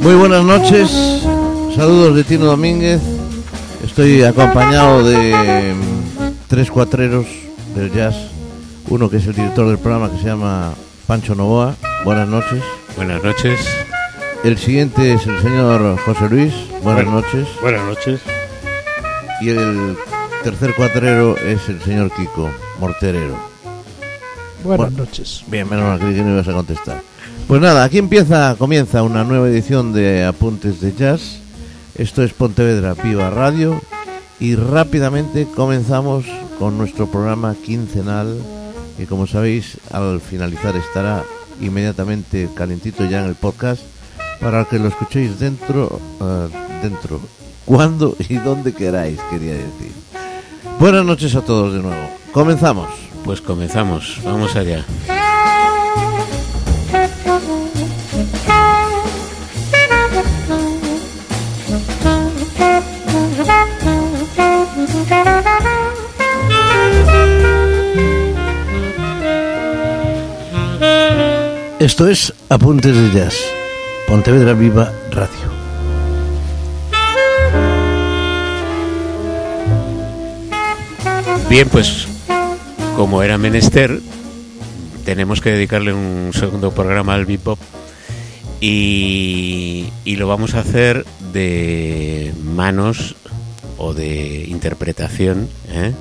Muy buenas noches, saludos de Tino Domínguez. Estoy acompañado de mm, tres cuatreros del jazz. Uno que es el director del programa que se llama Pancho Novoa. Buenas noches. Buenas noches. El siguiente es el señor José Luis. Buenas Bueno. noches. Buenas noches. Y el tercer cuatrero es el señor Kiko Morterero. Buenas noches. Bien, menos mal que no ibas a contestar. Pues nada, aquí empieza, comienza una nueva edición de Apuntes de Jazz. Esto es Pontevedra Viva Radio y rápidamente comenzamos con nuestro programa quincenal que como sabéis al finalizar estará inmediatamente calentito ya en el podcast para que lo escuchéis dentro, eh, dentro, cuando y donde queráis, quería decir. Buenas noches a todos de nuevo. Comenzamos. Pues comenzamos, vamos allá. Esto es Apuntes de Jazz, Pontevedra Viva Radio. Bien, pues como era menester, tenemos que dedicarle un segundo programa al bebop y, lo vamos a hacer de manos o de interpretación ¿eh?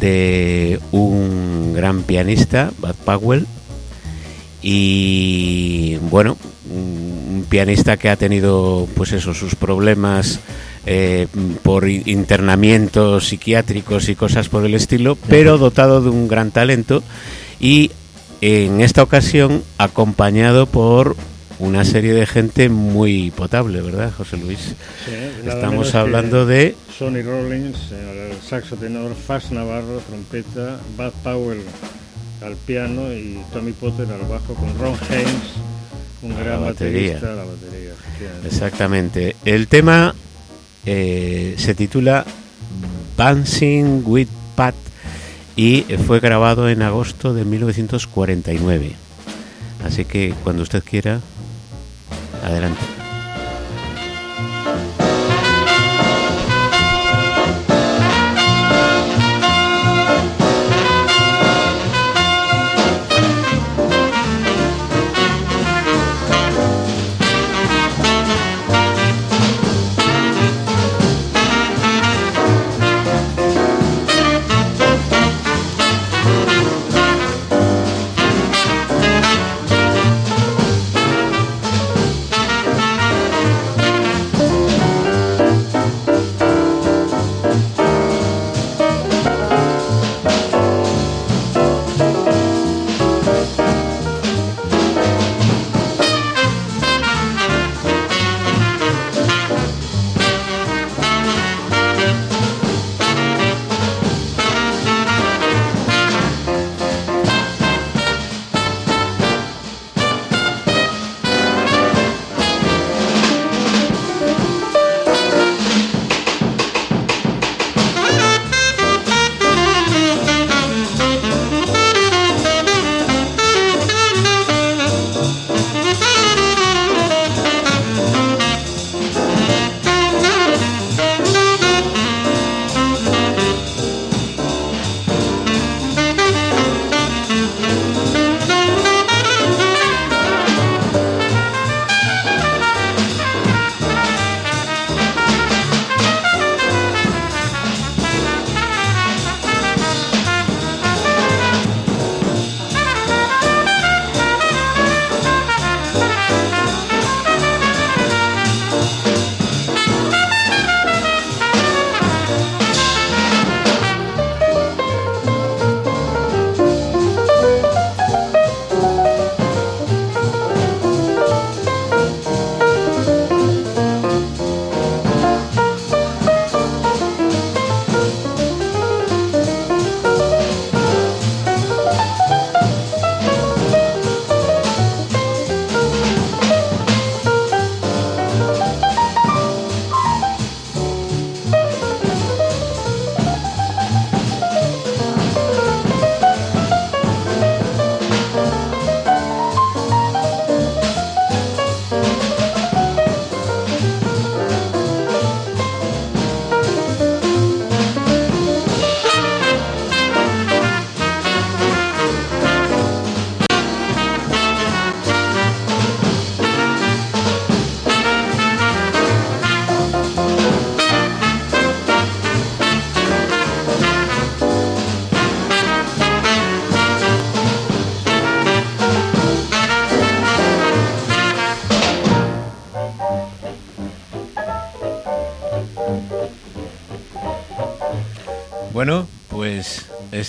de un gran pianista, Bud Powell, y bueno, un pianista que ha tenido pues eso, sus problemas eh, por internamientos psiquiátricos y cosas por el estilo, pero dotado de un gran talento. Y en esta ocasión acompañado por una serie de gente muy potable, ¿verdad, José Luis? Sí, Estamos hablando de Sonny Rollins, el saxo tenor, Faz Navarro, trompeta, Bud Powell al piano y Tommy Potter al bajo con Ron Haynes, un la gran batería. baterista la batería. Exactamente. El tema eh, se titula Dancing with Pat y fue grabado en agosto de 1949. Así que cuando usted quiera, adelante.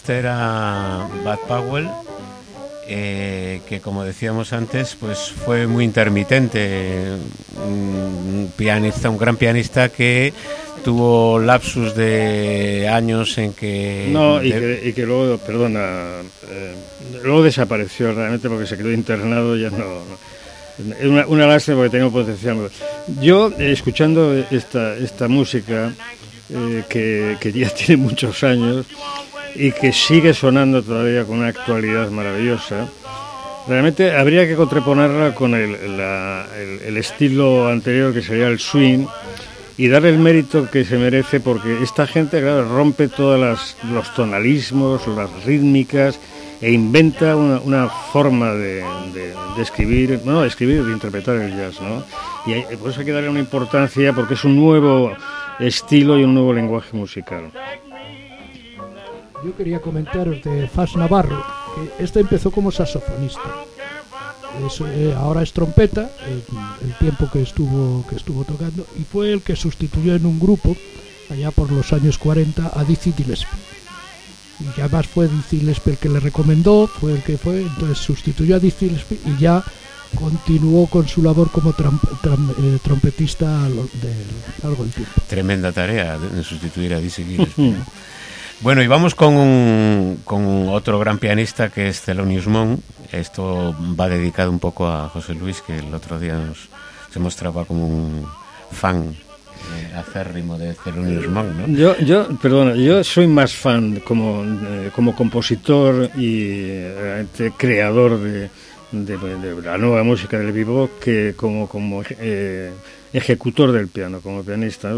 Este era Bad Powell, eh, que como decíamos antes, pues fue muy intermitente, un pianista, un gran pianista que tuvo lapsus de años en que... No, y, que, luego, perdona, eh, luego desapareció realmente porque se quedó internado, ya no... Es una, una, lástima porque tengo potencial. Yo, eh, escuchando esta, esta música, eh, que, que, ya tiene muchos años y que sigue sonando todavía con una actualidad maravillosa, realmente habría que contraponerla con el, el, estilo anterior que sería el swing y darle el mérito que se merece porque esta gente claro, rompe todos los tonalismos, las rítmicas e inventa una, una forma de, de, escribir, bueno, de escribir, de interpretar el jazz, ¿no? Y por eso hay que darle una importancia porque es un nuevo estilo y un nuevo lenguaje musical. Yo quería comentaros de Fas Navarro, que este empezó como saxofonista. Eh, ahora es trompeta, el, tiempo que estuvo, que estuvo tocando, y fue el que sustituyó en un grupo, allá por los años 40, a Dizzy Gillespie. Y además fue Dizzy Gillespie el que le recomendó, fue el que fue, entonces sustituyó a Dizzy Gillespie y ya continuó con su labor como eh, trompetista de algo tiempo. Tremenda tarea de sustituir a Dizzy Gillespie. bueno, y vamos con, con otro gran pianista que es Thelonious Monk. Esto va dedicado un poco a José Luis, que el otro día nos, se mostraba como un fan eh, acérrimo de Thelonious Monk, ¿no? Yo, yo, perdona, yo soy más fan como, eh, como compositor y creador de, de, la nueva música del vivo que como, como eh, ejecutor del piano, como pianista.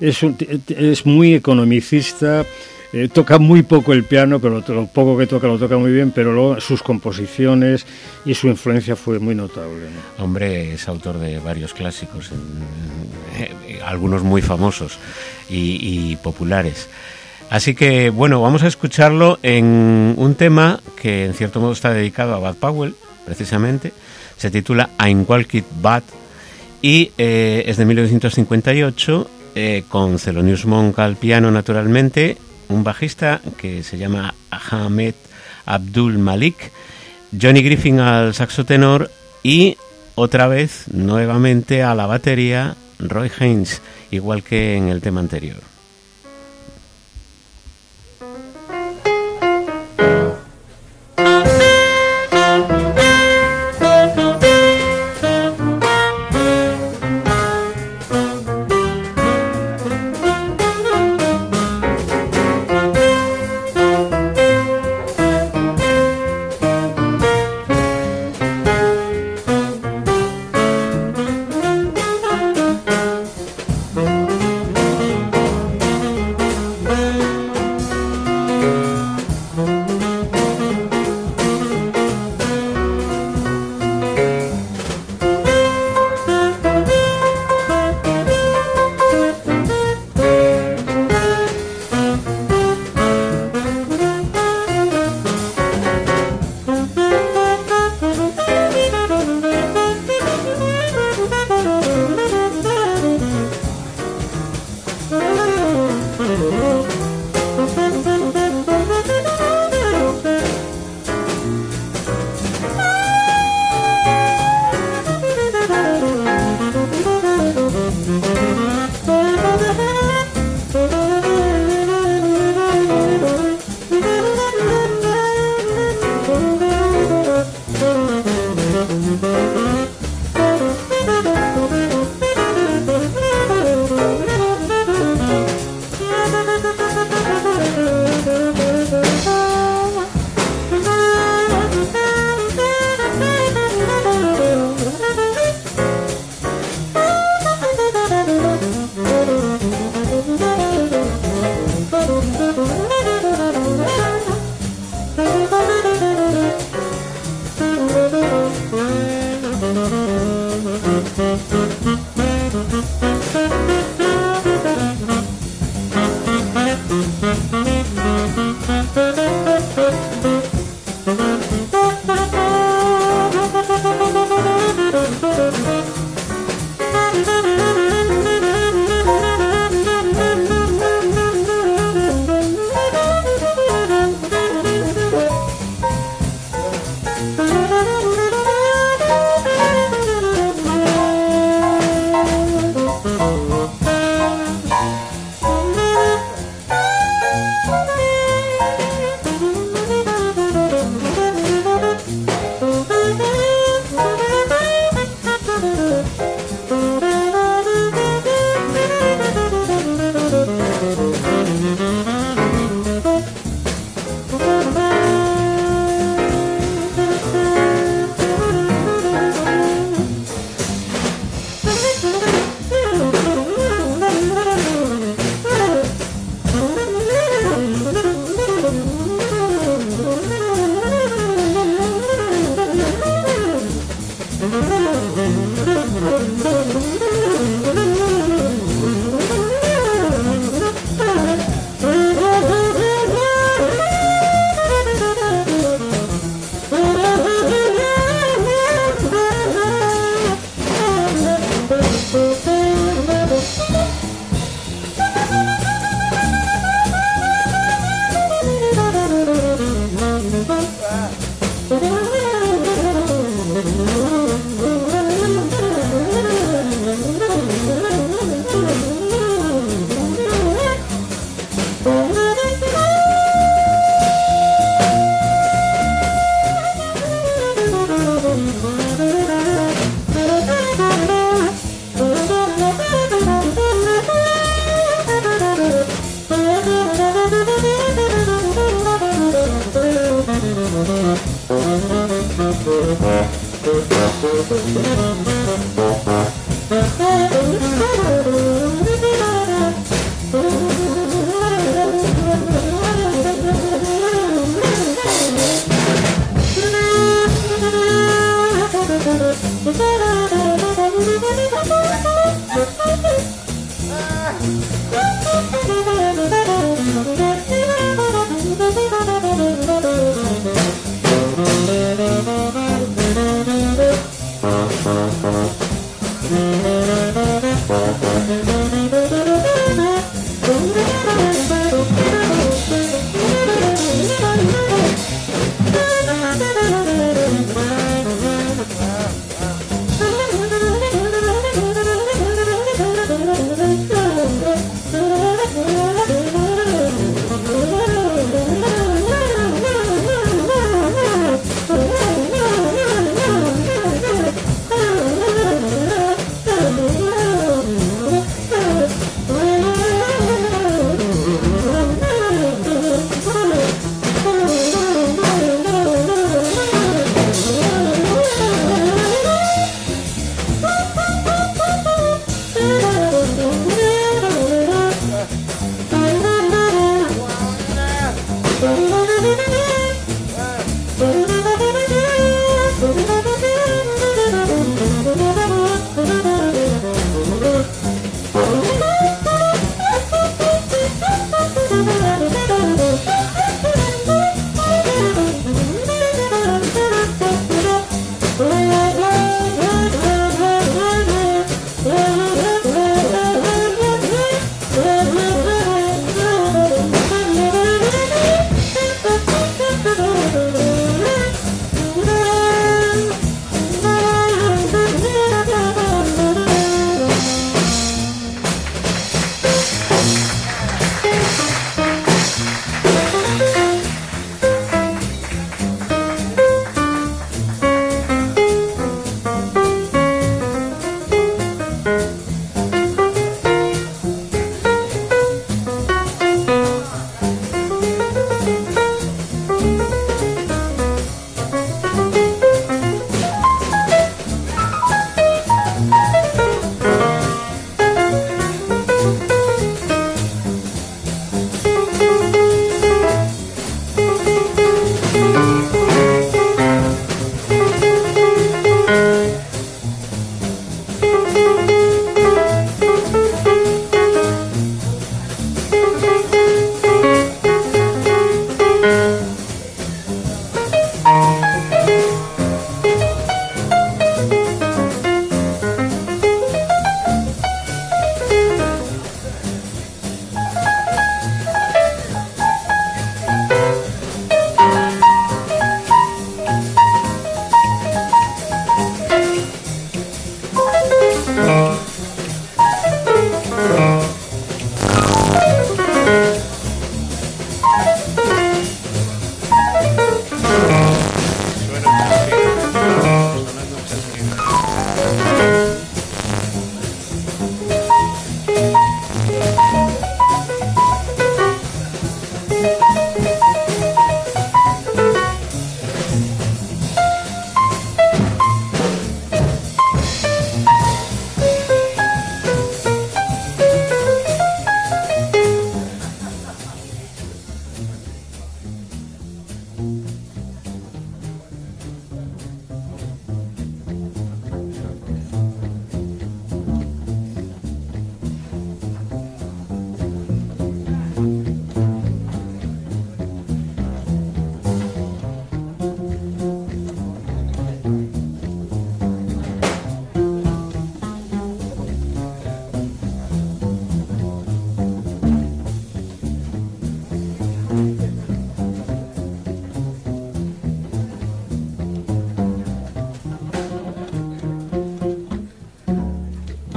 Es, es muy economicista, eh, toca muy poco el piano, pero lo poco que toca lo toca muy bien, pero sus composiciones y su influencia fue muy notable. Hombre, es autor de varios clásicos, algunos muy famosos y populares. Así que bueno, vamos a escucharlo en un tema que en cierto modo está dedicado a Bad Powell, precisamente. Se titula Ein Walkit Bad y eh, es de 1958 eh, con Celonius Monk al piano naturalmente, un bajista que se llama Ahmed Abdul Malik, Johnny Griffin al saxo tenor y otra vez nuevamente a la batería Roy Haynes, igual que en el tema anterior.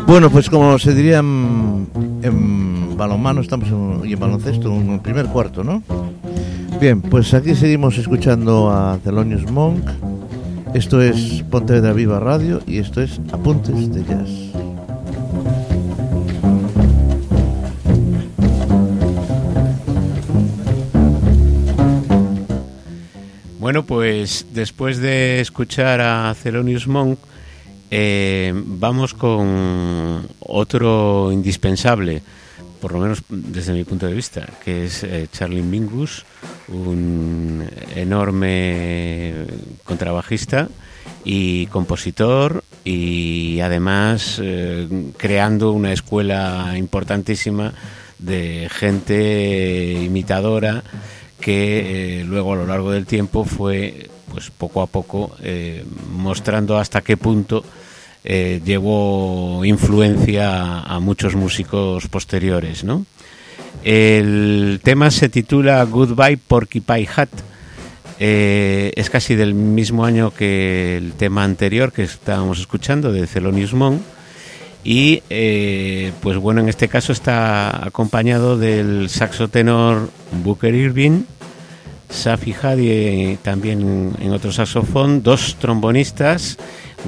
Bueno, pues como se diría en, en balonmano, estamos y en baloncesto, en el primer cuarto, ¿no? Bien, pues aquí seguimos escuchando a Thelonious Monk. Esto es Pontevedra Viva Radio y esto es Apuntes de Jazz. Bueno, pues después de escuchar a Thelonious Monk, eh, vamos con otro indispensable, por lo menos desde mi punto de vista, que es eh, Charlie Mingus, un enorme contrabajista y compositor y además eh, creando una escuela importantísima de gente imitadora que luego a lo largo del tiempo fue pues poco a poco eh, mostrando hasta qué punto eh, llevó influencia a muchos músicos posteriores, ¿no? El tema se titula Goodbye Porcupine Hat. Eh, es casi del mismo año que el tema anterior que estábamos escuchando de Thelonious Monk y pues bueno en este caso está acompañado del saxo tenor Booker Irving Safi Hadi también en otro saxofón, dos trombonistas,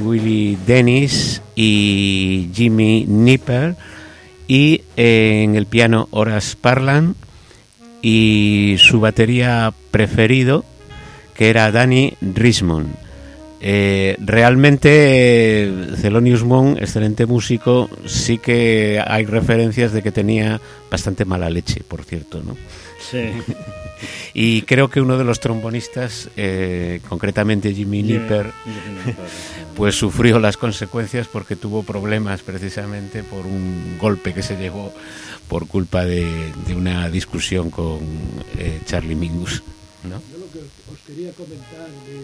Willie Dennis y Jimmy Nipper, y en el piano Horace Parlan y su batería preferido, que era Danny Rismond. Eh, realmente Thelonious Monk, excelente músico, sí que hay referencias de que tenía bastante mala leche, por cierto, ¿no? Sí. Y creo que uno de los trombonistas, eh, concretamente Jimmy Nipper, pues sufrió las consecuencias porque tuvo problemas precisamente por un golpe que se llevó por culpa de, una discusión con eh, Charlie Mingus. ¿no? Yo lo que os quería comentar de,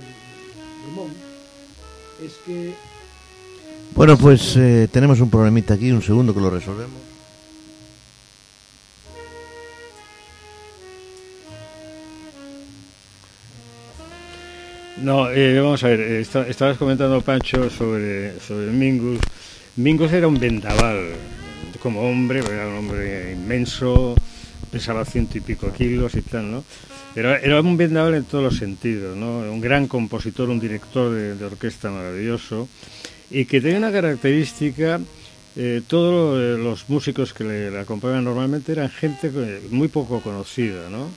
es que... Bueno, pues eh, tenemos un problemita aquí, un segundo que lo resolvemos. No, eh, vamos a ver, eh, estabas comentando, Pancho, sobre, sobre Mingus. Mingus era un vendaval como hombre, era un hombre inmenso, pesaba ciento y pico kilos y tal, ¿no? Era, era un vendaval en todos los sentidos, ¿no? Un gran compositor, un director de, orquesta maravilloso y que tenía una característica, eh, todos los músicos que le, le, acompañaban normalmente eran gente muy poco conocida, ¿no?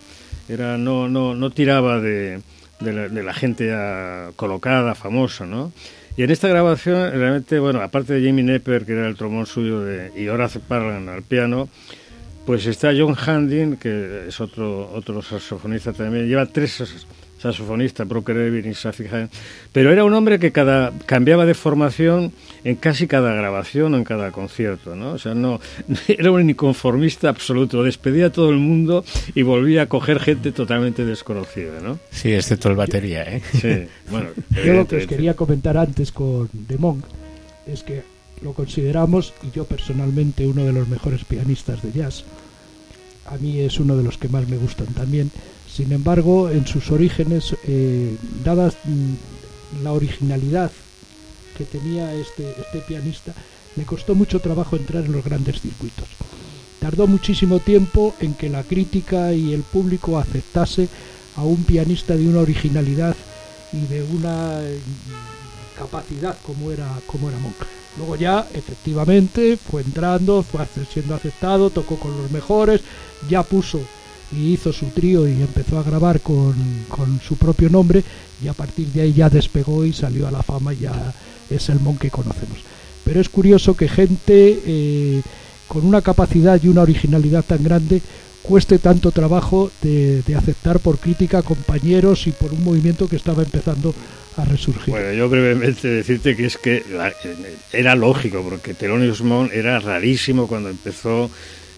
Era, no, no, no tiraba de de la, gente ya colocada, famosa, ¿no? Y en esta grabación, realmente, bueno, aparte de Jimmy Nepper, que era el trombón suyo, de, y Horace Parlan al piano, pues está John Handin, que es otro, otro saxofonista también, lleva tres saxofonista, Broker Evin y Safi pero era un hombre que cada cambiaba de formación en casi cada grabación o en cada concierto, ¿no? O sea, no era un inconformista absoluto, despedía a todo el mundo y volvía a coger gente totalmente desconocida, ¿no? Sí, excepto el batería, ¿eh? Sí, bueno. Yo lo que os quería comentar antes con The Monk es que lo consideramos, y yo personalmente, uno de los mejores pianistas de jazz. A mí es uno de los que más me gustan también sin embargo, en sus orígenes, eh, dada mm, la originalidad que tenía este, este pianista, le costó mucho trabajo entrar en los grandes circuitos. Tardó muchísimo tiempo en que la crítica y el público aceptase a un pianista de una originalidad y de una mm, capacidad como era, como era Monk. Luego ya, efectivamente, fue entrando, fue siendo aceptado, tocó con los mejores, ya puso y hizo su trío y empezó a grabar con, con, su propio nombre y a partir de ahí ya despegó y salió a la fama y ya es el Mon que conocemos. Pero es curioso que gente eh, con una capacidad y una originalidad tan grande cueste tanto trabajo de, de, aceptar por crítica compañeros y por un movimiento que estaba empezando a resurgir. Bueno, yo brevemente decirte que es que era lógico, porque Thelonious Monk era rarísimo cuando empezó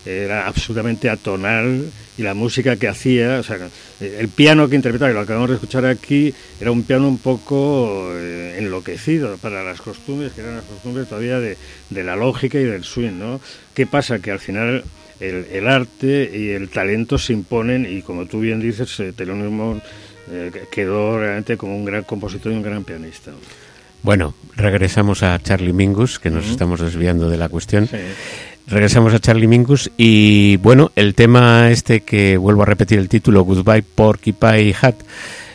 era absolutamente atonal y la música que hacía, o sea, el piano que interpretaba, y lo acabamos de escuchar aquí, era un piano un poco eh, enloquecido para las costumbres, que eran las costumbres todavía de, la lógica y del swing, ¿no? ¿Qué pasa? Que al final el, arte y el talento se imponen y como tú bien dices, eh, Thelonious eh, quedó realmente como un gran compositor y un gran pianista. Bueno, regresamos a Charlie Mingus, que nos estamos desviando de la cuestión. Regresamos a Charlie Mingus y bueno, el tema este que vuelvo a repetir el título, Goodbye Porcupine Hat,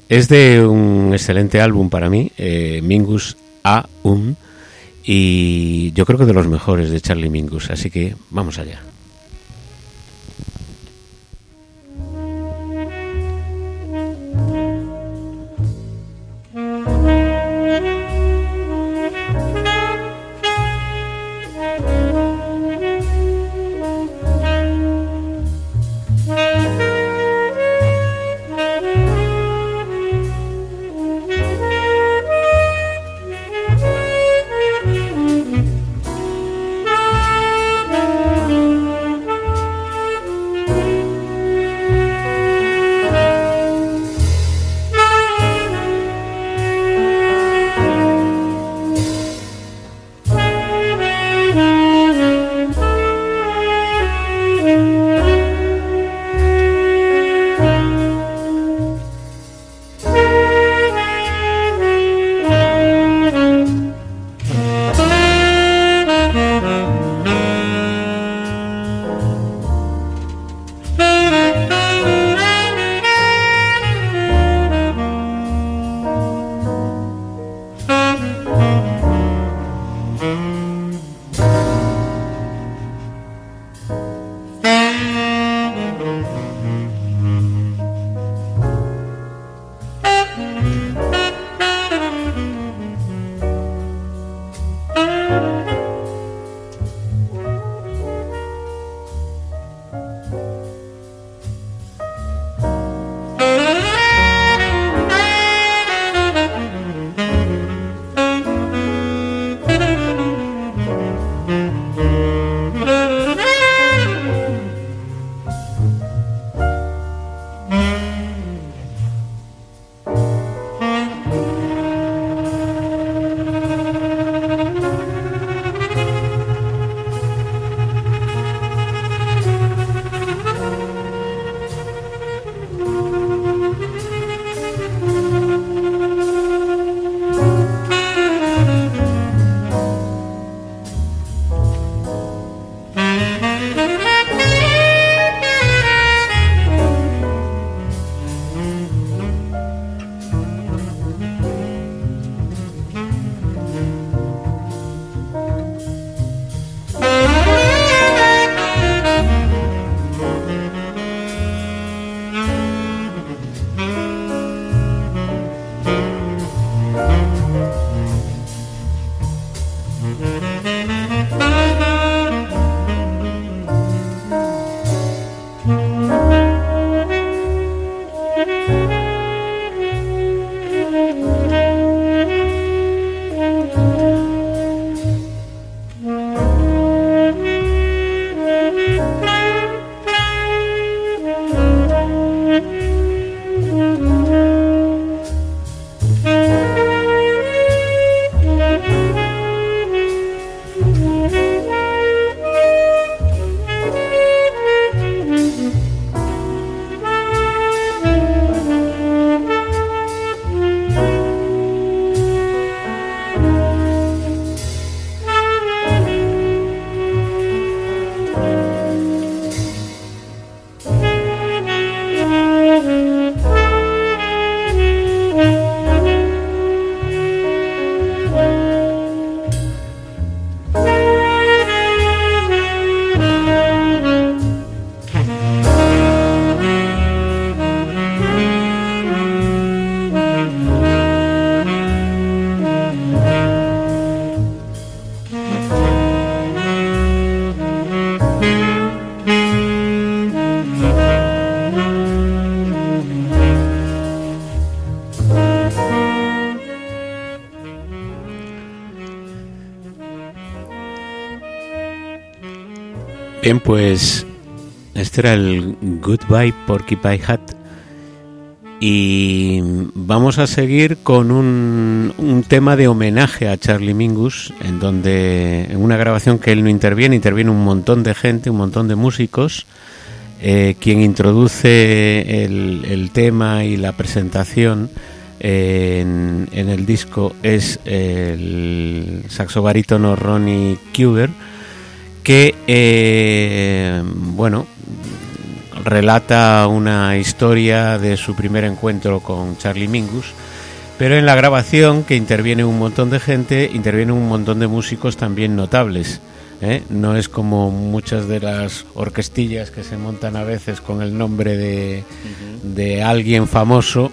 es de un excelente álbum para mí, eh, Mingus A. Um, y yo creo que de los mejores de Charlie Mingus, así que vamos allá. Bien, pues este era el Goodbye Porcupine Hat. Y vamos a seguir con un, un, tema de homenaje a Charlie Mingus, en donde en una grabación que él no interviene, interviene un montón de gente, un montón de músicos. Eh, quien introduce el, el, tema y la presentación en, en, el disco es el saxo barítono Ronnie Kuber, que, eh, bueno, relata una historia de su primer encuentro con Charlie Mingus, pero en la grabación, que interviene un montón de gente, intervienen un montón de músicos también notables. ¿eh? No es como muchas de las orquestillas que se montan a veces con el nombre de, uh -huh. de alguien famoso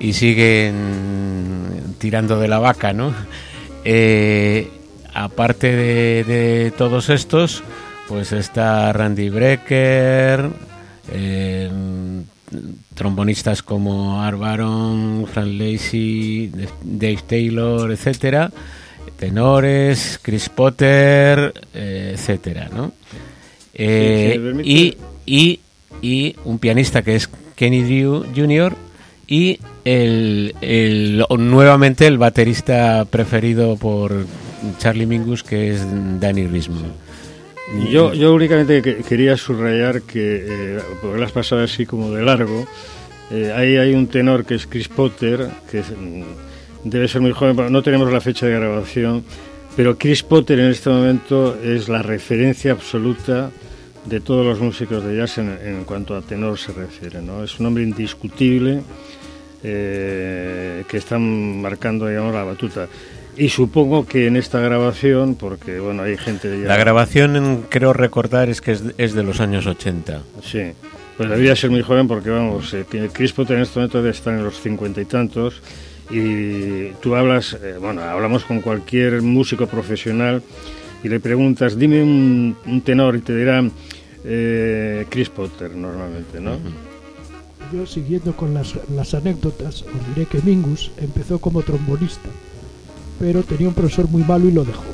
y siguen tirando de la vaca, ¿no? Eh, aparte de, de, todos estos, pues está Randy Brecker, eh, trombonistas como Art Baron, Frank Lacey, Dave Taylor, etcétera, tenores, Chris Potter, eh, etcétera, ¿no? Eh, y, y, y un pianista que es Kenny Drew Jr. y el, el, nuevamente el baterista preferido por Charlie Mingus que es Danny Risman. Yo, yo únicamente que, quería subrayar que, eh, porque las pasado así como de largo, eh, ahí hay un tenor que es Chris Potter, que es, debe ser muy joven, no tenemos la fecha de grabación, pero Chris Potter en este momento es la referencia absoluta de todos los músicos de jazz en, en cuanto a tenor se refiere. ¿no? Es un hombre indiscutible eh, que están marcando digamos, la batuta. Y supongo que en esta grabación, porque bueno, hay gente ya... La grabación, creo recordar, es que es, es de los años 80. Sí, pues debía ser muy joven porque vamos, eh, Chris Potter en este momento debe estar en los cincuenta y tantos y tú hablas, eh, bueno, hablamos con cualquier músico profesional y le preguntas, dime un, un tenor y te dirán eh, Chris Potter normalmente, ¿no? Uh -huh. Yo siguiendo con las, las anécdotas, os diré que Mingus empezó como trombonista pero tenía un profesor muy malo y lo dejó.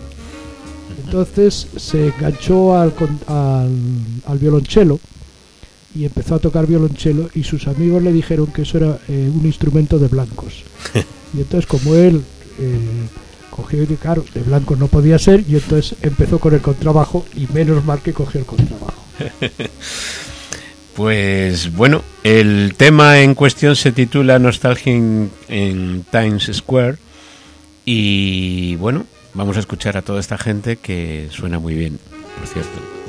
Entonces se enganchó al, al, al, violonchelo y empezó a tocar violonchelo y sus amigos le dijeron que eso era eh, un instrumento de blancos. Y entonces como él eh, cogió y claro, de blancos no podía ser y entonces empezó con el contrabajo y menos mal que cogió el contrabajo. Pues bueno, el tema en cuestión se titula Nostalgia en, en Times Square y bueno, vamos a escuchar a toda esta gente que suena muy bien, por cierto.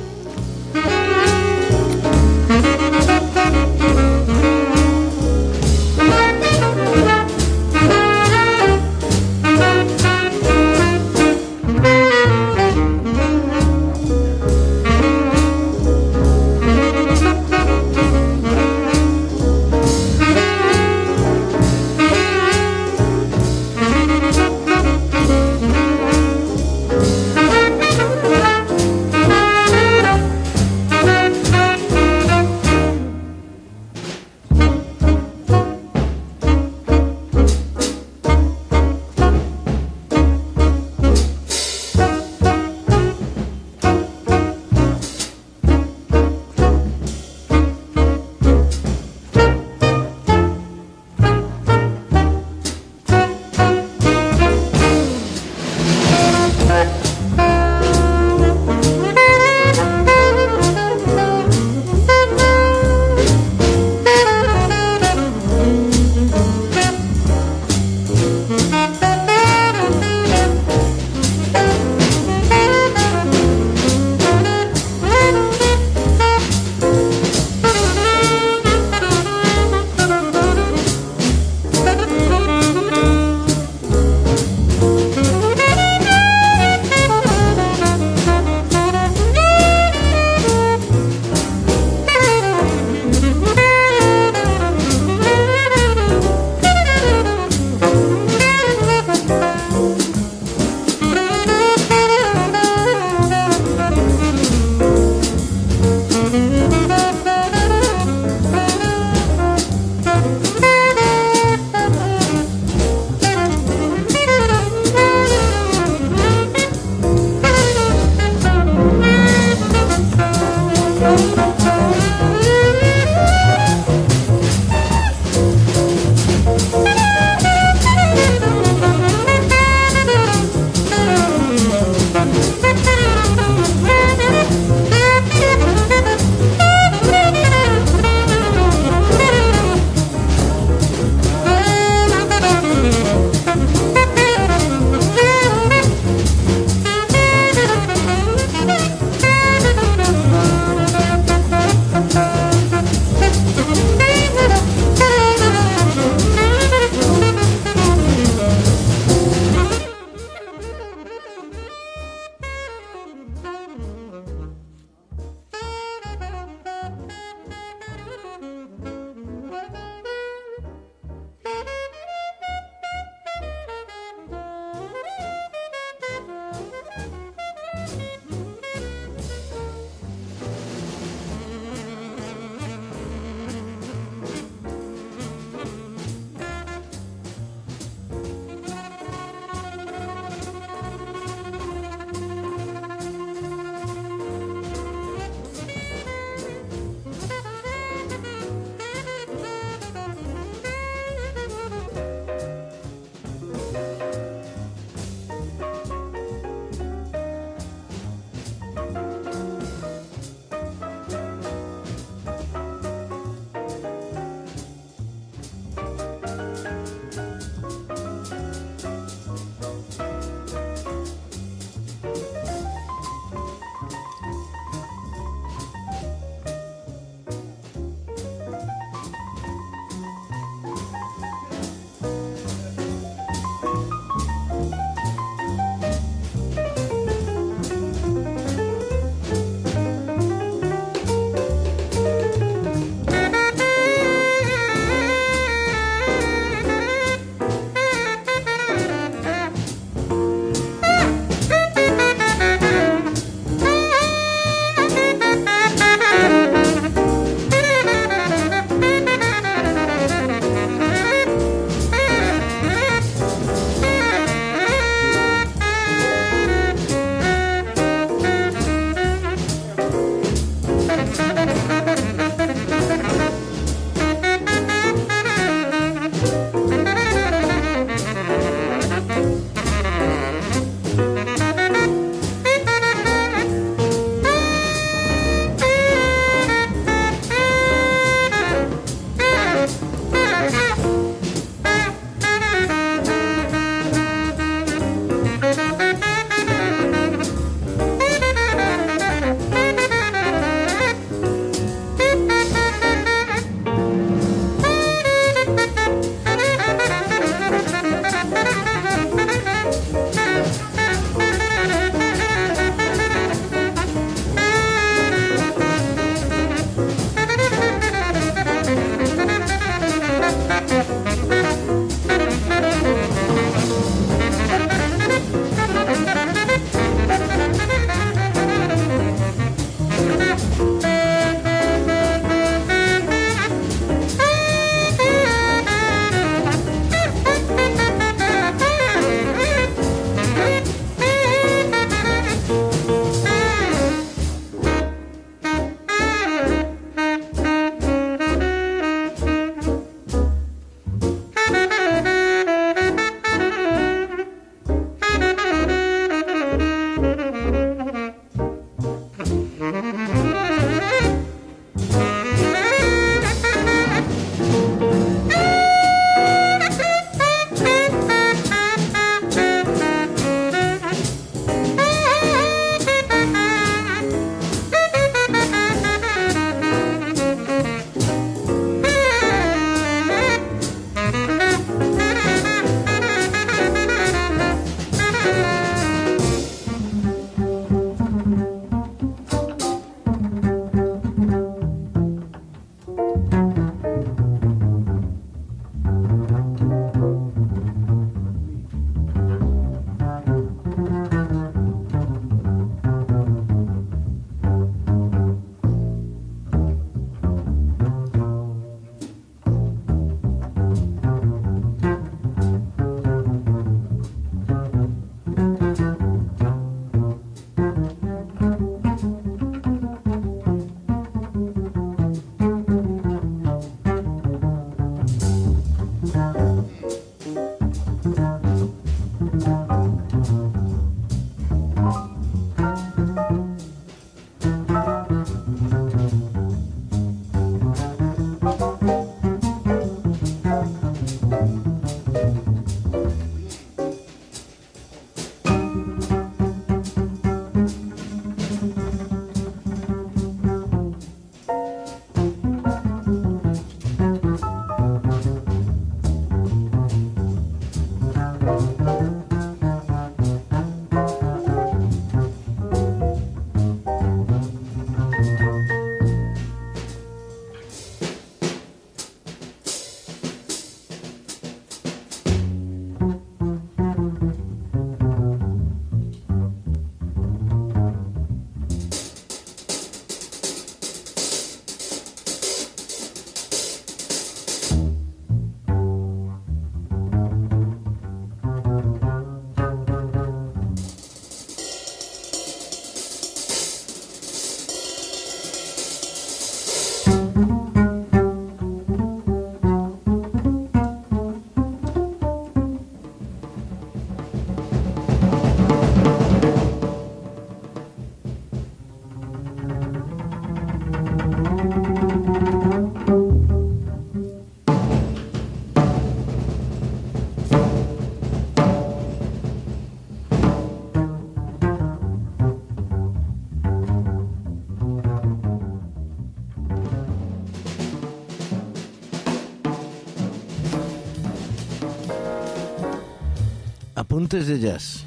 Apuntes de Jazz.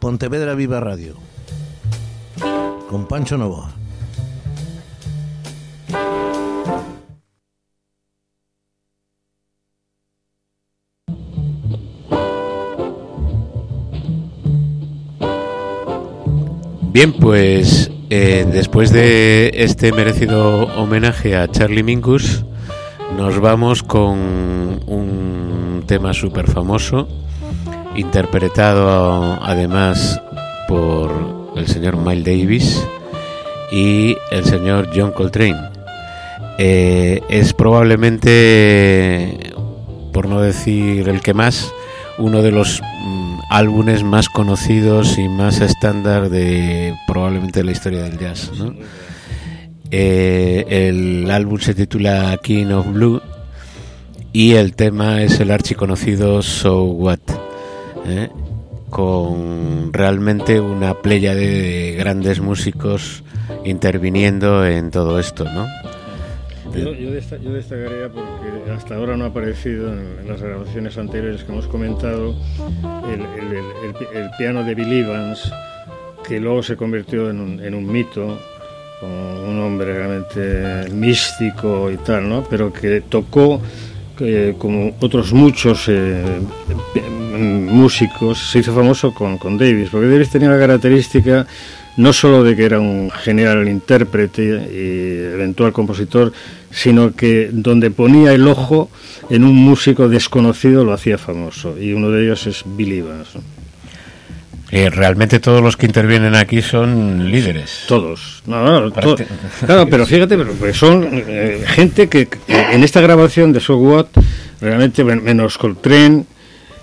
Pontevedra Viva Radio. Con Pancho Novoa. Bien, pues eh, después de este merecido homenaje a Charlie Mingus, nos vamos con un tema súper famoso, interpretado además por el señor Miles Davis y el señor John Coltrane. Eh, es probablemente, por no decir el que más, uno de los mm, álbumes más conocidos y más estándar de probablemente de la historia del jazz. Eh, el álbum se titula King of Blue y el tema es el archiconocido So What, ¿eh? con realmente una playa de grandes músicos interviniendo en todo esto, ¿no? Yo, yo, yo destacaría porque hasta ahora no ha aparecido en, las grabaciones anteriores que hemos comentado el- el- el- el piano de Bill Evans, que luego se convirtió en un, en un mito, como un hombre realmente místico y tal, ¿no? pero que tocó como otros muchos eh, músicos, se hizo famoso con, con Davis, porque Davis tenía la característica no solo de que era un genial intérprete y eventual compositor, sino que donde ponía el ojo en un músico desconocido lo hacía famoso, y uno de ellos es Bill Evans. Eh, realmente todos los que intervienen aquí son líderes. Todos. No, no, no, to- Prácti- claro, pero fíjate, pero son eh, gente que que en esta grabación de So What, realmente men- menos Coltrane,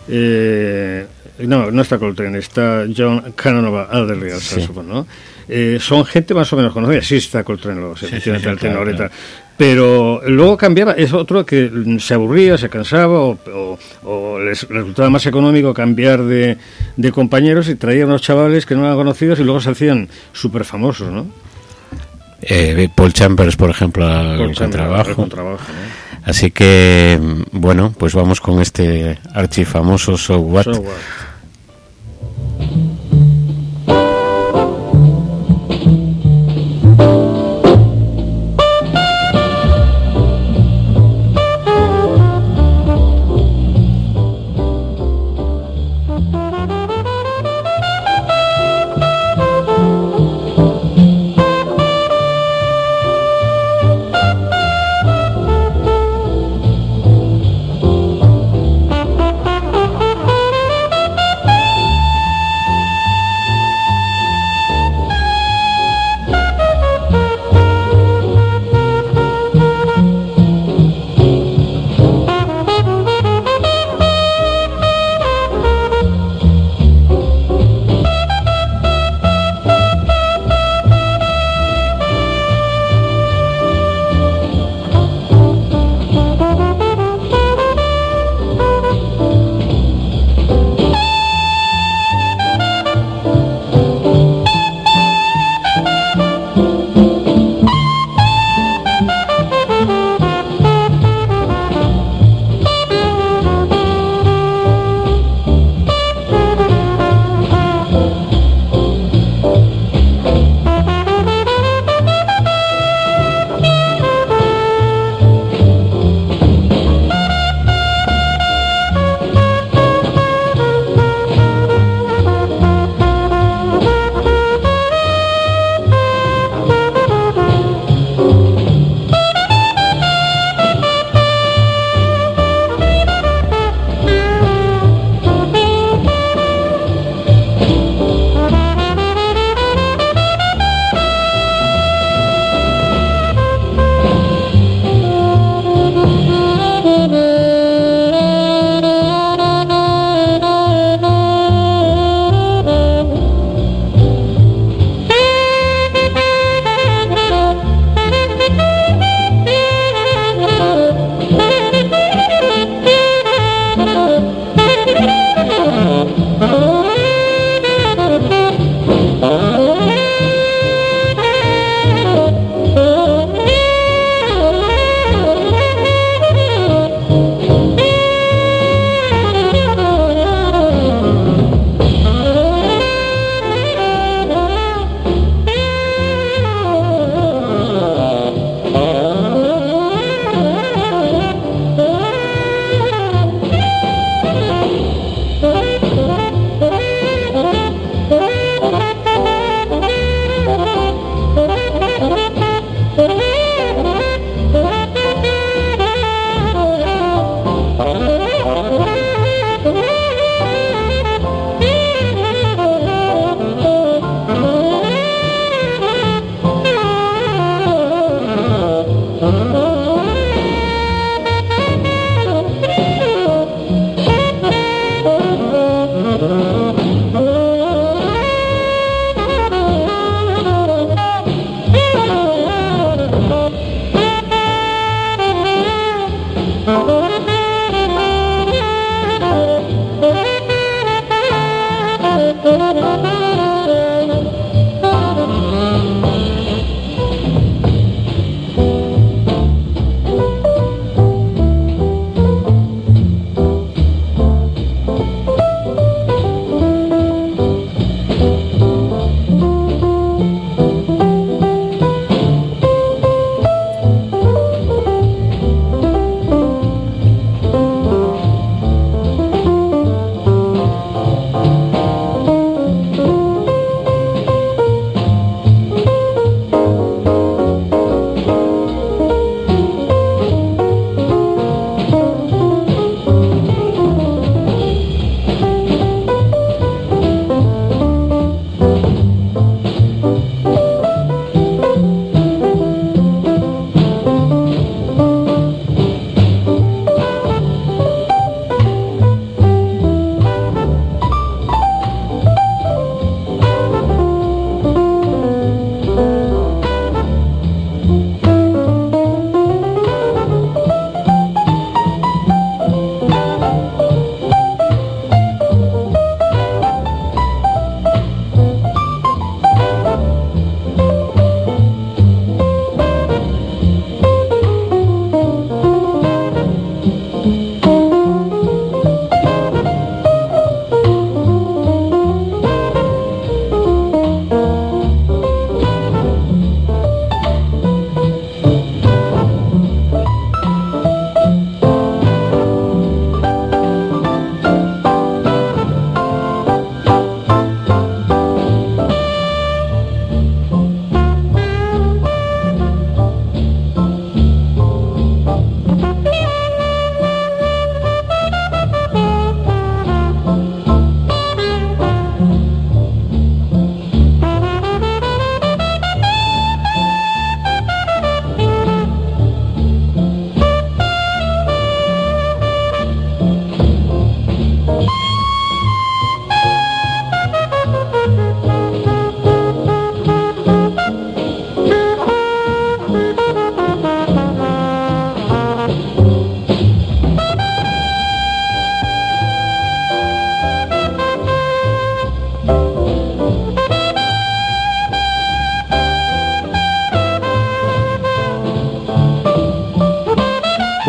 eh, no, no está Coltrane, está John Canova Alderley al Sí. ¿no? Eh, son gente más o menos conocida, sí está Coltrane, luego, sí, Sí, sí, claro, claro. Pero luego cambiaba, es otro que se aburría, se cansaba o, o- o les resultaba más económico cambiar de, de compañeros y traía unos chavales que no eran conocidos y luego se hacían súper famosos, ¿no? Eh, Paul Chambers, por ejemplo, al ejemplo, contrabajo. el contrabajo, ¿no? Así que, mm, bueno, pues vamos con este archifamoso So What. So what?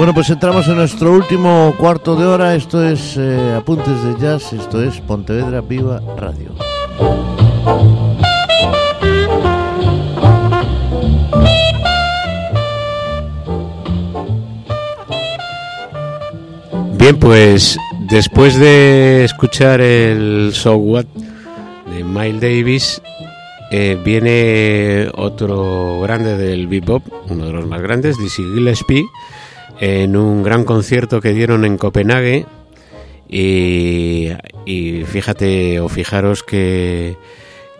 Bueno, pues entramos en nuestro último cuarto de hora. Esto es eh, Apuntes de Jazz, esto es Pontevedra Viva Radio. Bien, pues después de escuchar el So What de Miles Davis, eh, viene otro grande del bebop, uno de los más grandes, Dizzy Gillespie, en un gran concierto que dieron en Copenhague. Y, fíjate o fijaros que,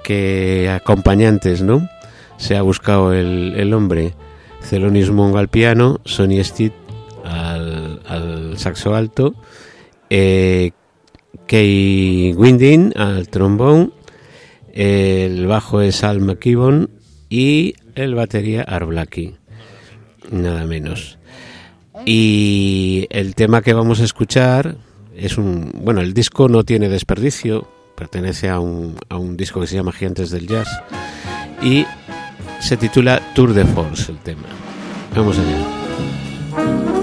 que acompañantes, ¿no? Se ha buscado el, el hombre. Celonis Mongo al piano, Sonny Stitt al, saxo alto, eh, Kay Winding al trombón, el bajo es Al McKibben y el batería Arblaki, nada menos. Y el tema que vamos a escuchar es un. Bueno, el disco no tiene desperdicio, pertenece a un, a un disco que se llama Gigantes del Jazz y se titula Tour de Force el tema. Vamos allá.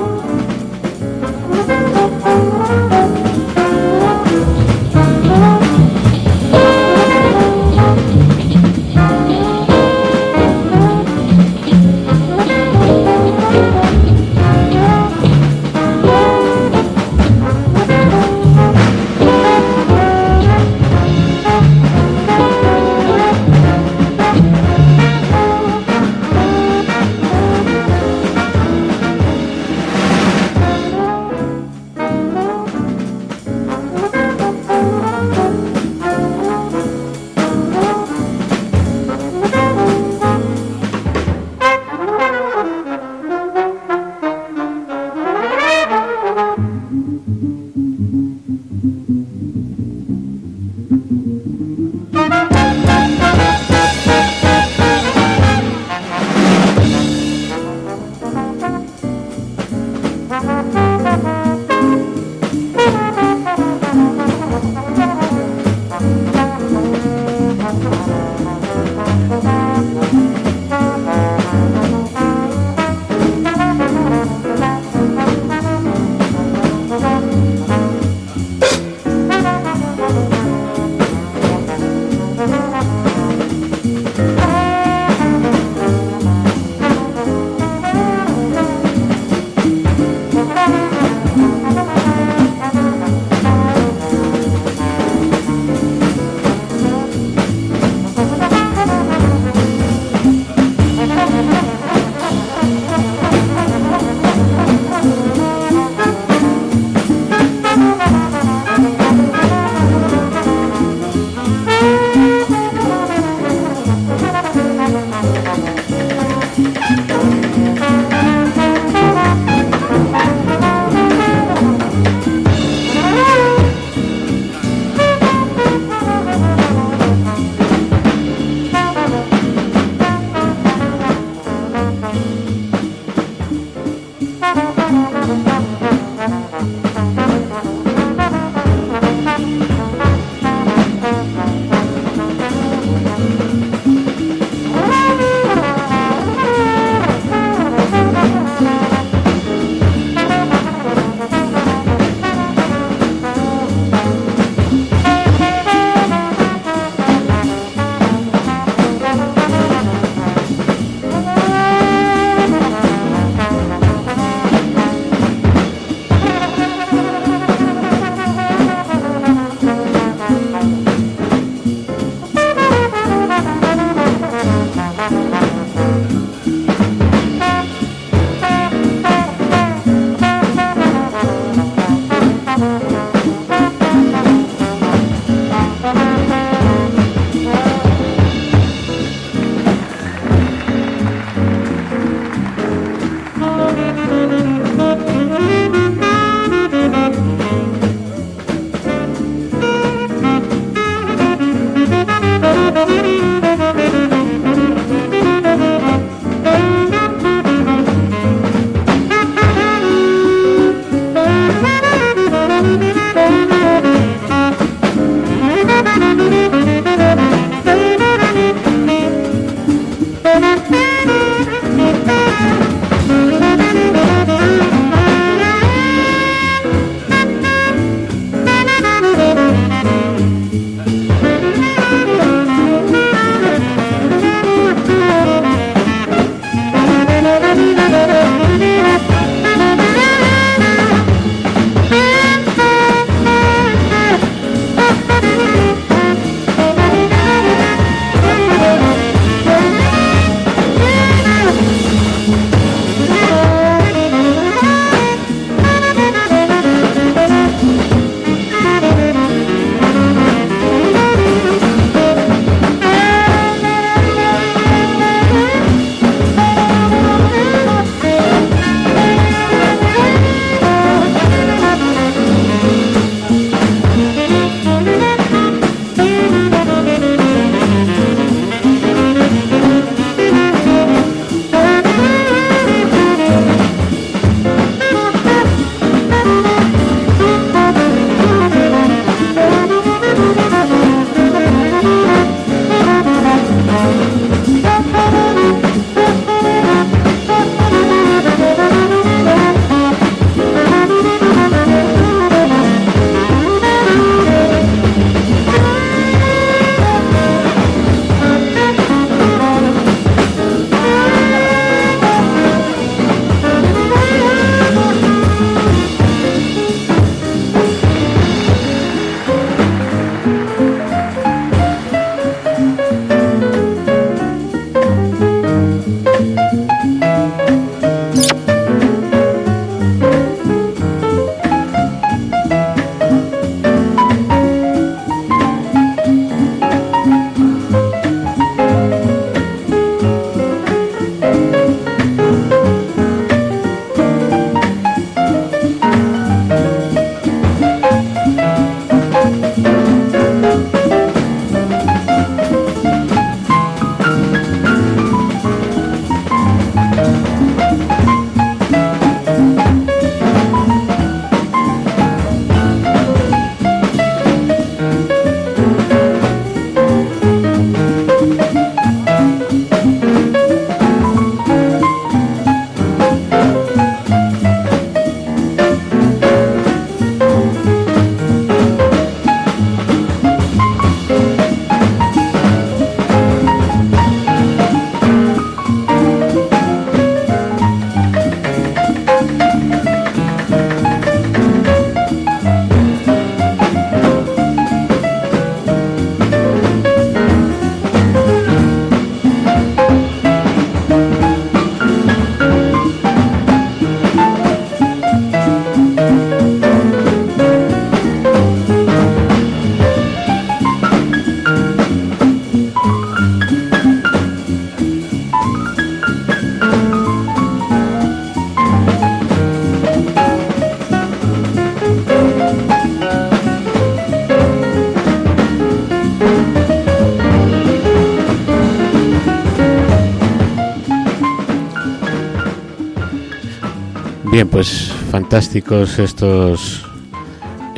Bien, pues fantásticos estos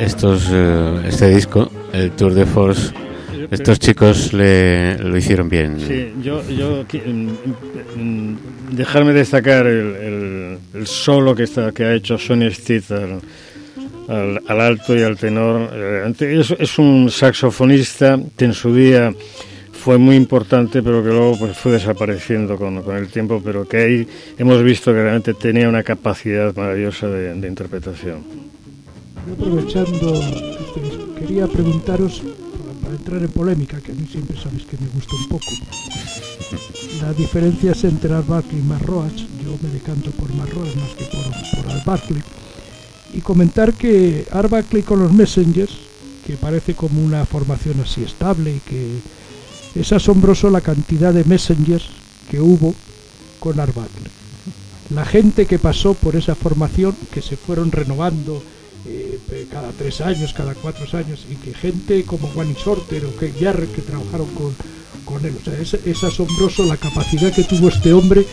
estos eh, este disco, el Tour de Force. Estos chicos le, lo hicieron bien. Sí, yo, yo mm, mm, dejarme destacar el, solo que está que ha hecho Sonny Stitt al, al, alto y al tenor. Eh, es, es, un saxofonista que en su día fue muy importante, pero que luego pues, fue desapareciendo con, con el tiempo, pero que ahí hemos visto que realmente tenía una capacidad maravillosa de, de interpretación. aprovechando, quería preguntaros, para entrar en polémica, que a mí siempre sabéis que me gusta un poco, las diferencias entre Art Barkley y Marroach, yo me decanto por Marroach más que por, por y comentar que Art Barkley con los Messengers, que parece como una formación así estable y que es asombroso la cantidad de Messengers que hubo con Barkley. La gente que pasó por esa formación, que se fueron renovando, eh, cada tres años, cada cuatro años, y que gente como Wayne Sorter o que Jarrett que trabajaron con, con él. O sea, es, es, asombroso la capacidad que tuvo este hombre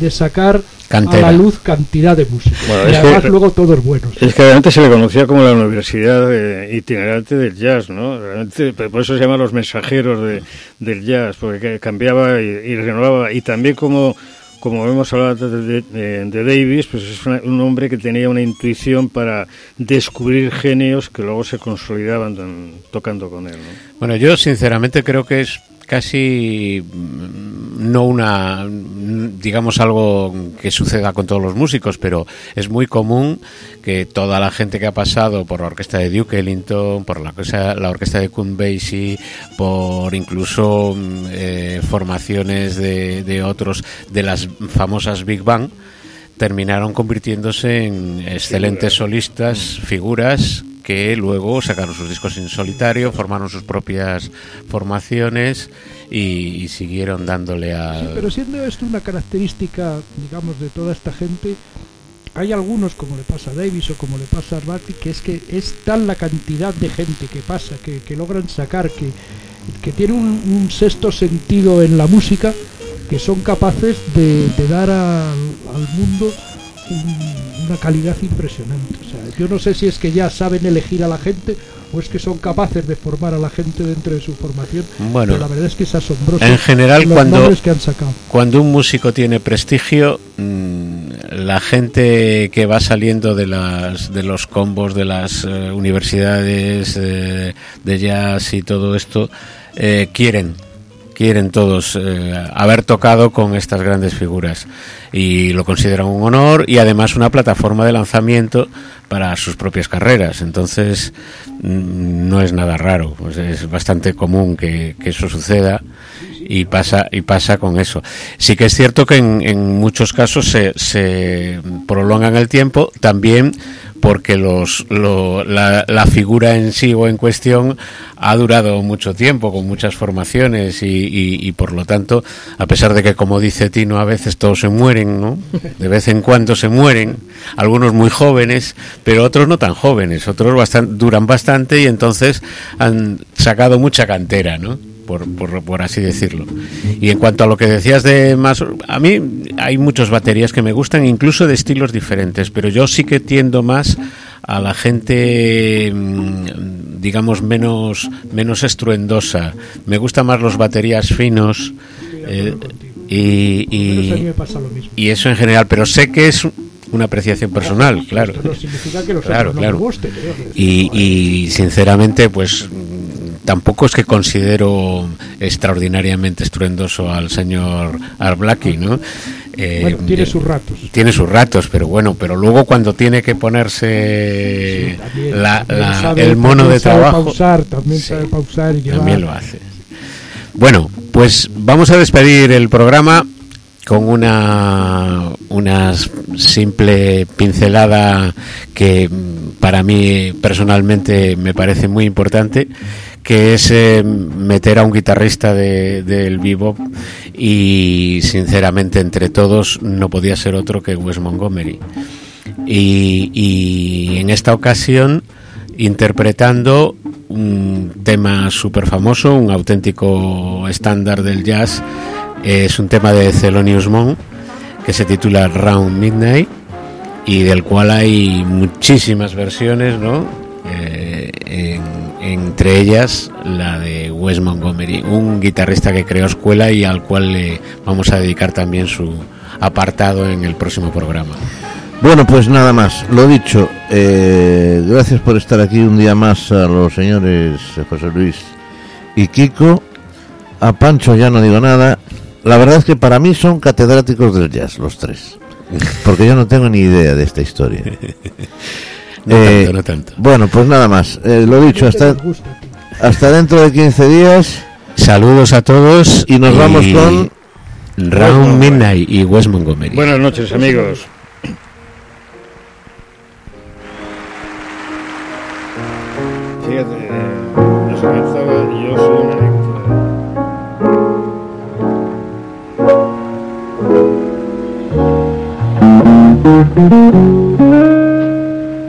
de sacar Cantera. a la luz cantidad de música. Bueno, y además que, luego todos buenos. Es que realmente se le conocía como la Universidad de, Itinerante del Jazz, ¿no? Realmente, por eso se llaman los mensajeros de, del jazz, porque cambiaba y, y renovaba. Y también como como hemos hablado de, de, Davis, pues es una, un hombre que tenía una intuición para descubrir genios que luego se consolidaban tocando con él. ¿no? Bueno, yo sinceramente creo que es casi mm, no una digamos algo que suceda con todos los músicos pero es muy común que toda la gente que ha pasado por la orquesta de Duke Ellington por la orquesta, la orquesta de Count Basie por incluso mm, eh, formaciones de, de otros de las famosas Big Bang terminaron convirtiéndose en excelentes solistas, figuras que luego sacaron sus discos en solitario, formaron sus propias formaciones y, y siguieron dándole a... Sí, pero siendo esto una característica, digamos, de toda esta gente, hay algunos, como le pasa a Davis o como le pasa a Arbati, que es que es tal la cantidad de gente que pasa, que, que logran sacar, que, que tiene un, un, sexto sentido en la música, que son capaces de, de dar a, al mundo un, una calidad impresionante. O sea, yo no sé si es que ya saben elegir a la gente o es que son capaces de formar a la gente dentro de su formación. Bueno, pero la verdad es que es asombroso. En general, los cuando, que han sacado. cuando un músico tiene prestigio, mmm, la gente que va saliendo de, las, de los combos de las eh, universidades eh, de jazz y todo esto, eh, quieren quieren todos eh, haber tocado con estas grandes figuras. Y lo consideran un honor y además una plataforma de lanzamiento para sus propias carreras. Entonces mm, no es nada raro, pues es bastante común que, que, eso suceda y pasa y pasa con eso. Sí que es cierto que en, en muchos casos se, se prolongan el tiempo también porque los, lo, la, la, figura en sí o en cuestión ha durado mucho tiempo, con muchas formaciones y, y, y, por lo tanto, a pesar de que, como dice Tino, a veces todos se mueren, ¿no? De vez en cuando se mueren, algunos muy jóvenes, pero otros no tan jóvenes, otros bastan, duran bastante y entonces han sacado mucha cantera, ¿no? Por, por, por, así decirlo. Y en cuanto a lo que decías de más, a mí hay muchas baterías que me gustan, incluso de estilos diferentes, pero yo sí que tiendo más a la gente, mm, digamos, menos, menos estruendosa. Me gustan más los baterías finos. Eh, y, y, y eso en general, pero sé que es una apreciación personal, claro. Claro, claro. Y, y sinceramente, pues tampoco es que considero extraordinariamente estruendoso al señor Arblaki, ¿no? Eh, bueno, tiene sus ratos. Tiene sus ratos, pero bueno, pero luego cuando tiene que ponerse sí, también, la, la, sabe, el mono de trabajo. Pausar, también sí, sabe pausar y. También lo hace. Bueno, pues vamos a despedir el programa con una, una simple pincelada que para mí personalmente me parece muy importante que es eh, meter a un guitarrista del de, de bebop y sinceramente entre todos no podía ser otro que Wes Montgomery y, en esta ocasión interpretando un tema súper famoso, un auténtico estándar del jazz es un tema de Thelonious Monk que se titula Round Midnight y del cual hay muchísimas versiones, ¿no? Eh, entre ellas la de Wes Montgomery, un guitarrista que creó escuela y al cual le vamos a dedicar también su apartado en el próximo programa. Bueno, pues nada más, lo dicho, eh, gracias por estar aquí un día más a los señores José Luis y Kiko. A Pancho ya no digo nada. La verdad es que para mí son catedráticos del jazz, los tres. Porque yo no tengo ni idea de esta historia. Eh, bueno, pues nada más. Eh, lo dicho, hasta, hasta dentro de 15 días. Saludos a todos. Y nos vamos con. Round Midnight y Wes Montgomery. Buenas noches, amigos. Fíjate.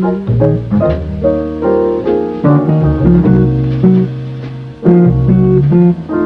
Thank you.